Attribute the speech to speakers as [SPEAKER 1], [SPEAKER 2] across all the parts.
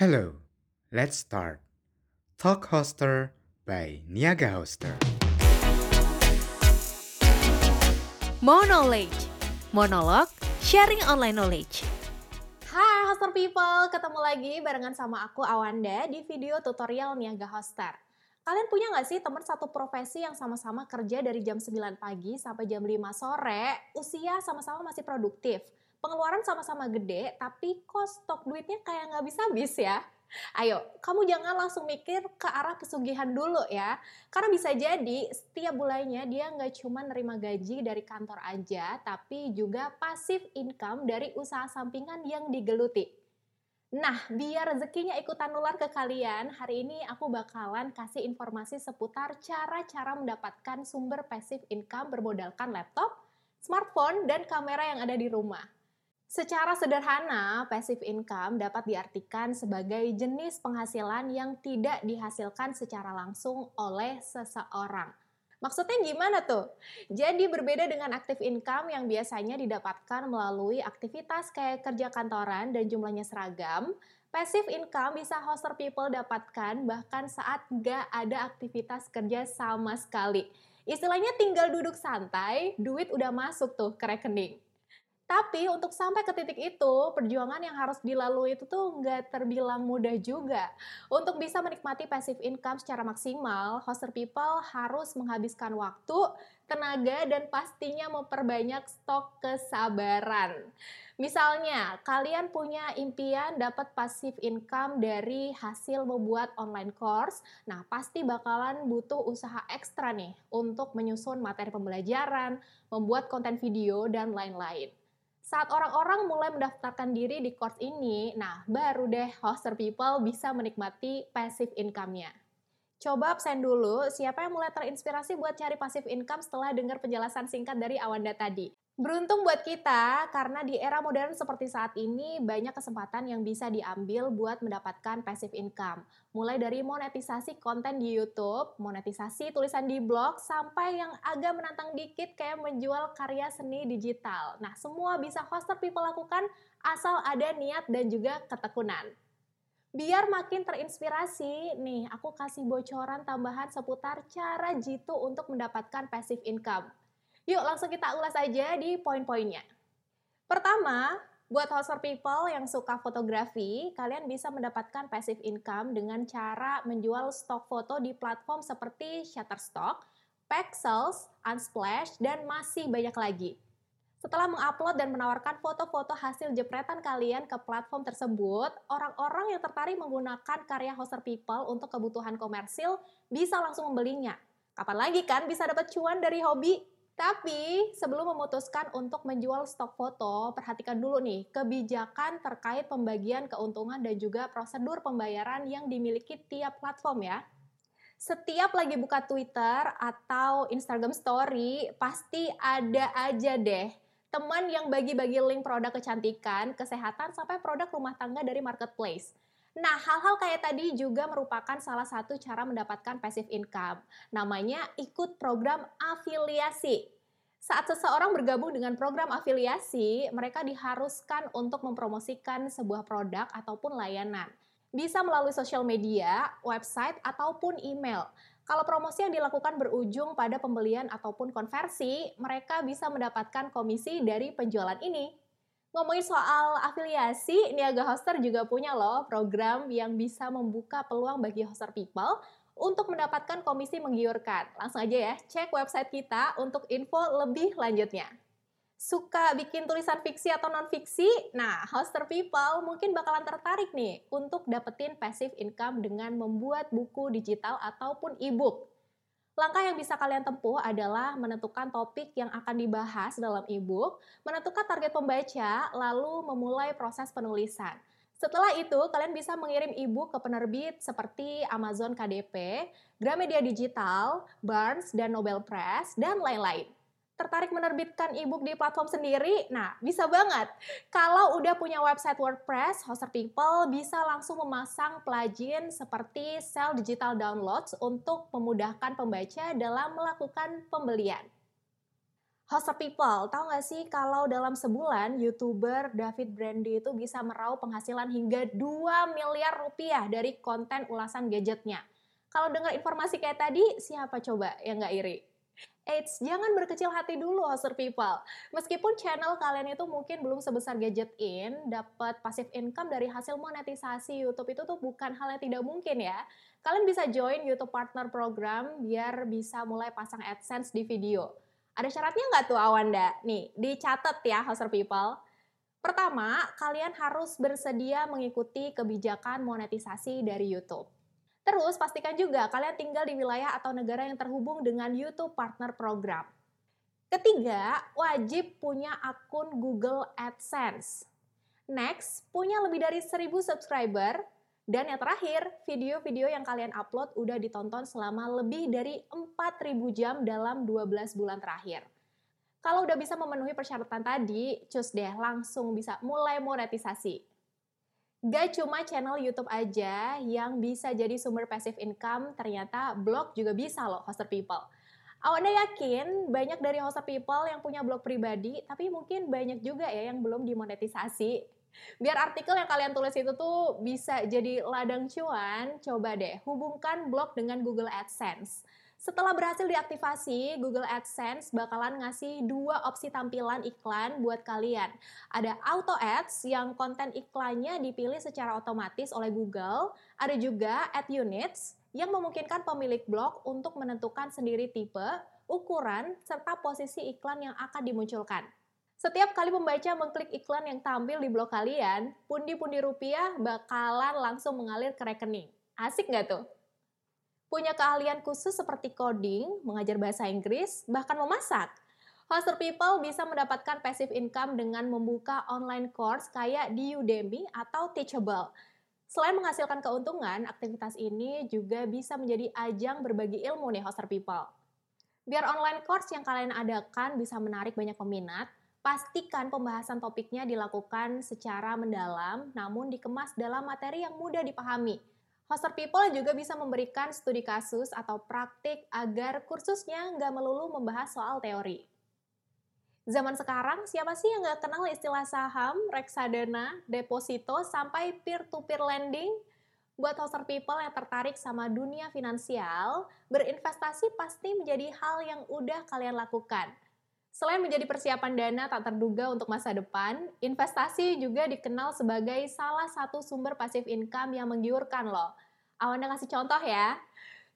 [SPEAKER 1] Hello, let's start. Talk Hoster by Niaga Hoster.
[SPEAKER 2] More Knowledge Monolog Sharing Online Knowledge
[SPEAKER 3] Hai Hoster People, ketemu lagi barengan sama aku Awanda di video tutorial Niaga Hoster. Kalian punya nggak sih teman satu profesi yang sama-sama kerja dari jam 9 pagi sampai jam 5 sore, usia sama-sama masih produktif, pengeluaran sama-sama gede, tapi kok stok duitnya kayak nggak bisa habis ya? Ayo, kamu jangan langsung mikir ke arah pesugihan dulu ya. Karena bisa jadi setiap bulannya dia nggak cuma nerima gaji dari kantor aja, tapi juga pasif income dari usaha sampingan yang digeluti. Nah, biar rezekinya ikutan nular ke kalian, hari ini aku bakalan kasih informasi seputar cara-cara mendapatkan sumber passive income bermodalkan laptop, smartphone, dan kamera yang ada di rumah. Secara sederhana, passive income dapat diartikan sebagai jenis penghasilan yang tidak dihasilkan secara langsung oleh seseorang. Maksudnya gimana tuh? Jadi berbeda dengan active income yang biasanya didapatkan melalui aktivitas kayak kerja kantoran dan jumlahnya seragam, passive income bisa hoster people dapatkan bahkan saat nggak ada aktivitas kerja sama sekali. Istilahnya tinggal duduk santai, duit udah masuk tuh ke rekening. Tapi untuk sampai ke titik itu, perjuangan yang harus dilalui itu tuh nggak terbilang mudah juga. Untuk bisa menikmati passive income secara maksimal, hoster people harus menghabiskan waktu, tenaga, dan pastinya memperbanyak stok kesabaran. Misalnya, kalian punya impian dapat passive income dari hasil membuat online course, nah pasti bakalan butuh usaha ekstra nih untuk menyusun materi pembelajaran, membuat konten video, dan lain-lain. Saat orang-orang mulai mendaftarkan diri di course ini, nah baru deh hoster people bisa menikmati passive income-nya. Coba absen dulu, siapa yang mulai terinspirasi buat cari passive income setelah dengar penjelasan singkat dari Awanda tadi? Beruntung buat kita, karena di era modern seperti saat ini, banyak kesempatan yang bisa diambil buat mendapatkan passive income. Mulai dari monetisasi konten di YouTube, monetisasi tulisan di blog, sampai yang agak menantang dikit kayak menjual karya seni digital. Nah, semua bisa hoster people lakukan asal ada niat dan juga ketekunan. Biar makin terinspirasi, nih aku kasih bocoran tambahan seputar cara jitu untuk mendapatkan passive income. Yuk langsung kita ulas aja di poin-poinnya. Pertama, buat hoster people yang suka fotografi, kalian bisa mendapatkan passive income dengan cara menjual stok foto di platform seperti Shutterstock, Pexels, Unsplash, dan masih banyak lagi. Setelah mengupload dan menawarkan foto-foto hasil jepretan kalian ke platform tersebut, orang-orang yang tertarik menggunakan karya hoster people untuk kebutuhan komersil bisa langsung membelinya. Kapan lagi kan bisa dapat cuan dari hobi? Tapi sebelum memutuskan untuk menjual stok foto, perhatikan dulu nih kebijakan terkait pembagian keuntungan dan juga prosedur pembayaran yang dimiliki tiap platform ya. Setiap lagi buka Twitter atau Instagram Story, pasti ada aja deh teman yang bagi-bagi link produk kecantikan, kesehatan, sampai produk rumah tangga dari marketplace. Nah, hal-hal kayak tadi juga merupakan salah satu cara mendapatkan passive income. Namanya ikut program afiliasi. Saat seseorang bergabung dengan program afiliasi, mereka diharuskan untuk mempromosikan sebuah produk ataupun layanan. Bisa melalui sosial media, website, ataupun email. Kalau promosi yang dilakukan berujung pada pembelian ataupun konversi, mereka bisa mendapatkan komisi dari penjualan ini. Ngomongin soal afiliasi, Niaga Hoster juga punya loh program yang bisa membuka peluang bagi hoster people untuk mendapatkan komisi menggiurkan. Langsung aja ya, cek website kita untuk info lebih lanjutnya. Suka bikin tulisan fiksi atau non-fiksi? Nah, hoster people mungkin bakalan tertarik nih untuk dapetin passive income dengan membuat buku digital ataupun e-book. Langkah yang bisa kalian tempuh adalah menentukan topik yang akan dibahas dalam e-book, menentukan target pembaca, lalu memulai proses penulisan. Setelah itu, kalian bisa mengirim e-book ke penerbit seperti Amazon KDP, Gramedia Digital, Barnes, dan Nobel Press, dan lain-lain tertarik menerbitkan e-book di platform sendiri? Nah, bisa banget. Kalau udah punya website WordPress, Hoster People bisa langsung memasang plugin seperti Sell Digital Downloads untuk memudahkan pembaca dalam melakukan pembelian. Hoster people, tahu nggak sih kalau dalam sebulan YouTuber David Brandy itu bisa meraup penghasilan hingga 2 miliar rupiah dari konten ulasan gadgetnya. Kalau dengar informasi kayak tadi, siapa coba yang nggak iri? Eits, jangan berkecil hati dulu hoster people. Meskipun channel kalian itu mungkin belum sebesar Gadget In, dapat passive income dari hasil monetisasi YouTube itu tuh bukan hal yang tidak mungkin ya. Kalian bisa join YouTube Partner Program biar bisa mulai pasang AdSense di video. Ada syaratnya nggak tuh Awanda? Nih, dicatat ya hoster people. Pertama, kalian harus bersedia mengikuti kebijakan monetisasi dari YouTube. Terus pastikan juga kalian tinggal di wilayah atau negara yang terhubung dengan YouTube Partner Program. Ketiga, wajib punya akun Google AdSense. Next, punya lebih dari 1000 subscriber dan yang terakhir, video-video yang kalian upload udah ditonton selama lebih dari 4000 jam dalam 12 bulan terakhir. Kalau udah bisa memenuhi persyaratan tadi, cus deh langsung bisa mulai monetisasi. Gak cuma channel YouTube aja yang bisa jadi sumber passive income, ternyata blog juga bisa loh hoster people. Awalnya yakin banyak dari hoster people yang punya blog pribadi, tapi mungkin banyak juga ya yang belum dimonetisasi. Biar artikel yang kalian tulis itu tuh bisa jadi ladang cuan, coba deh hubungkan blog dengan Google AdSense. Setelah berhasil diaktifasi, Google AdSense bakalan ngasih dua opsi tampilan iklan buat kalian. Ada Auto Ads yang konten iklannya dipilih secara otomatis oleh Google. Ada juga Ad Units yang memungkinkan pemilik blog untuk menentukan sendiri tipe, ukuran, serta posisi iklan yang akan dimunculkan. Setiap kali pembaca mengklik iklan yang tampil di blog kalian, pundi-pundi rupiah bakalan langsung mengalir ke rekening. Asik nggak tuh? Punya keahlian khusus seperti coding, mengajar bahasa Inggris, bahkan memasak? Hoster People bisa mendapatkan passive income dengan membuka online course kayak di Udemy atau Teachable. Selain menghasilkan keuntungan, aktivitas ini juga bisa menjadi ajang berbagi ilmu nih Hoster People. Biar online course yang kalian adakan bisa menarik banyak peminat, Pastikan pembahasan topiknya dilakukan secara mendalam, namun dikemas dalam materi yang mudah dipahami. Hoster People juga bisa memberikan studi kasus atau praktik agar kursusnya nggak melulu membahas soal teori. Zaman sekarang, siapa sih yang nggak kenal istilah saham, reksadana, deposito, sampai peer-to-peer lending? Buat hoster people yang tertarik sama dunia finansial, berinvestasi pasti menjadi hal yang udah kalian lakukan – Selain menjadi persiapan dana tak terduga untuk masa depan, investasi juga dikenal sebagai salah satu sumber pasif income yang menggiurkan loh. Awalnya kasih contoh ya.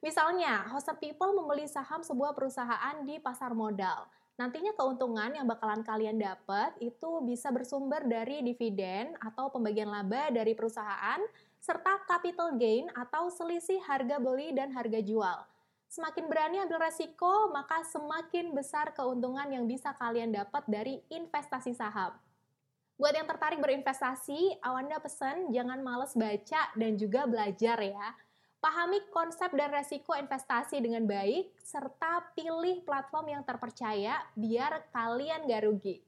[SPEAKER 3] Misalnya, Hoster People membeli saham sebuah perusahaan di pasar modal. Nantinya keuntungan yang bakalan kalian dapat itu bisa bersumber dari dividen atau pembagian laba dari perusahaan, serta capital gain atau selisih harga beli dan harga jual. Semakin berani ambil resiko, maka semakin besar keuntungan yang bisa kalian dapat dari investasi saham. Buat yang tertarik berinvestasi, Awanda pesan jangan males baca dan juga belajar ya. Pahami konsep dan resiko investasi dengan baik, serta pilih platform yang terpercaya biar kalian gak rugi.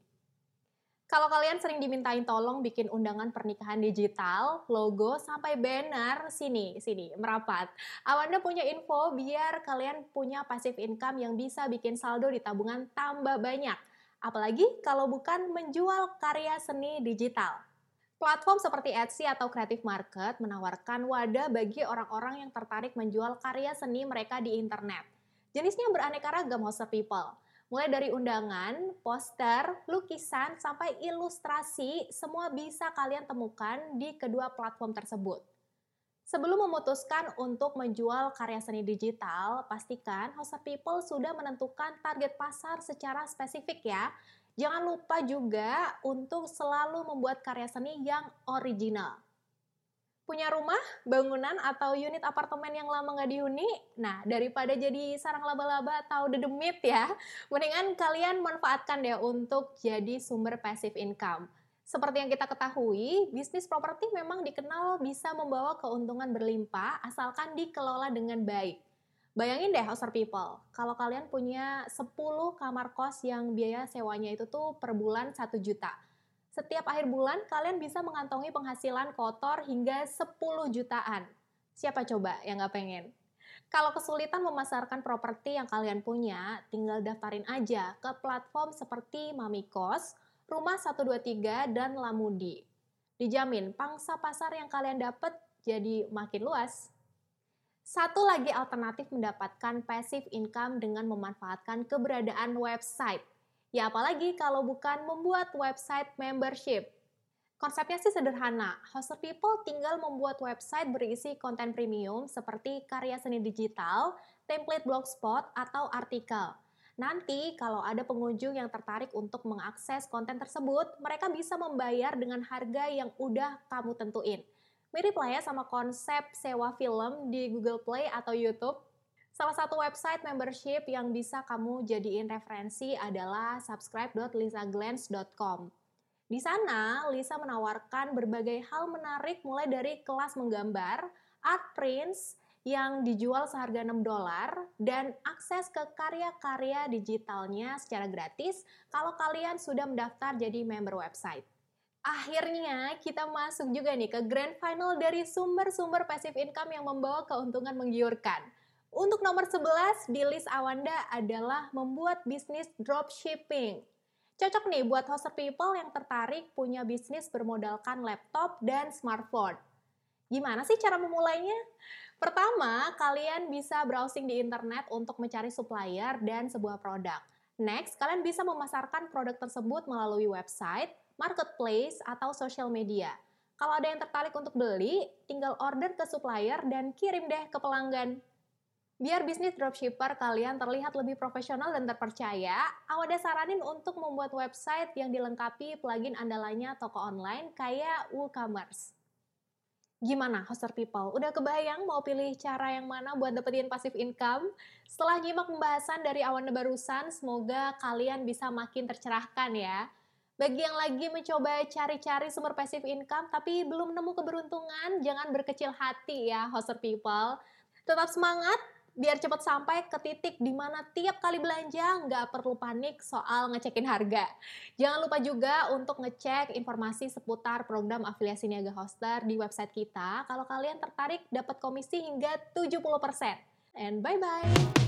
[SPEAKER 3] Kalau kalian sering dimintain tolong bikin undangan pernikahan digital, logo, sampai banner, sini, sini, merapat. Awanda punya info biar kalian punya passive income yang bisa bikin saldo di tabungan tambah banyak. Apalagi kalau bukan menjual karya seni digital. Platform seperti Etsy atau Creative Market menawarkan wadah bagi orang-orang yang tertarik menjual karya seni mereka di internet. Jenisnya beraneka ragam host people Mulai dari undangan, poster, lukisan, sampai ilustrasi, semua bisa kalian temukan di kedua platform tersebut. Sebelum memutuskan untuk menjual karya seni digital, pastikan Hoster People sudah menentukan target pasar secara spesifik ya. Jangan lupa juga untuk selalu membuat karya seni yang original punya rumah, bangunan, atau unit apartemen yang lama nggak dihuni, nah daripada jadi sarang laba-laba atau dedemit ya, mendingan kalian manfaatkan deh untuk jadi sumber passive income. Seperti yang kita ketahui, bisnis properti memang dikenal bisa membawa keuntungan berlimpah asalkan dikelola dengan baik. Bayangin deh hoster people, kalau kalian punya 10 kamar kos yang biaya sewanya itu tuh per bulan 1 juta setiap akhir bulan kalian bisa mengantongi penghasilan kotor hingga 10 jutaan. Siapa coba yang nggak pengen? Kalau kesulitan memasarkan properti yang kalian punya, tinggal daftarin aja ke platform seperti Mamikos, Rumah 123, dan Lamudi. Dijamin pangsa pasar yang kalian dapat jadi makin luas. Satu lagi alternatif mendapatkan passive income dengan memanfaatkan keberadaan website. Ya apalagi kalau bukan membuat website membership. Konsepnya sih sederhana. Hoster People tinggal membuat website berisi konten premium seperti karya seni digital, template blogspot, atau artikel. Nanti kalau ada pengunjung yang tertarik untuk mengakses konten tersebut, mereka bisa membayar dengan harga yang udah kamu tentuin. Mirip lah ya sama konsep sewa film di Google Play atau YouTube. Salah satu website membership yang bisa kamu jadiin referensi adalah subscribe.lisaglance.com. Di sana, Lisa menawarkan berbagai hal menarik mulai dari kelas menggambar, art prints yang dijual seharga 6 dolar dan akses ke karya-karya digitalnya secara gratis kalau kalian sudah mendaftar jadi member website. Akhirnya kita masuk juga nih ke grand final dari sumber-sumber passive income yang membawa keuntungan menggiurkan. Untuk nomor 11 di list Awanda adalah membuat bisnis dropshipping. Cocok nih buat hoster people yang tertarik punya bisnis bermodalkan laptop dan smartphone. Gimana sih cara memulainya? Pertama, kalian bisa browsing di internet untuk mencari supplier dan sebuah produk. Next, kalian bisa memasarkan produk tersebut melalui website, marketplace, atau social media. Kalau ada yang tertarik untuk beli, tinggal order ke supplier dan kirim deh ke pelanggan. Biar bisnis dropshipper kalian terlihat lebih profesional dan terpercaya, Awada saranin untuk membuat website yang dilengkapi plugin andalannya toko online kayak WooCommerce. Gimana hoster people? Udah kebayang mau pilih cara yang mana buat dapetin passive income? Setelah nyimak pembahasan dari Awanda barusan, semoga kalian bisa makin tercerahkan ya. Bagi yang lagi mencoba cari-cari sumber passive income tapi belum nemu keberuntungan, jangan berkecil hati ya hoster people. Tetap semangat, biar cepat sampai ke titik di mana tiap kali belanja nggak perlu panik soal ngecekin harga. Jangan lupa juga untuk ngecek informasi seputar program afiliasi Niaga Hoster di website kita kalau kalian tertarik dapat komisi hingga 70%. And bye-bye!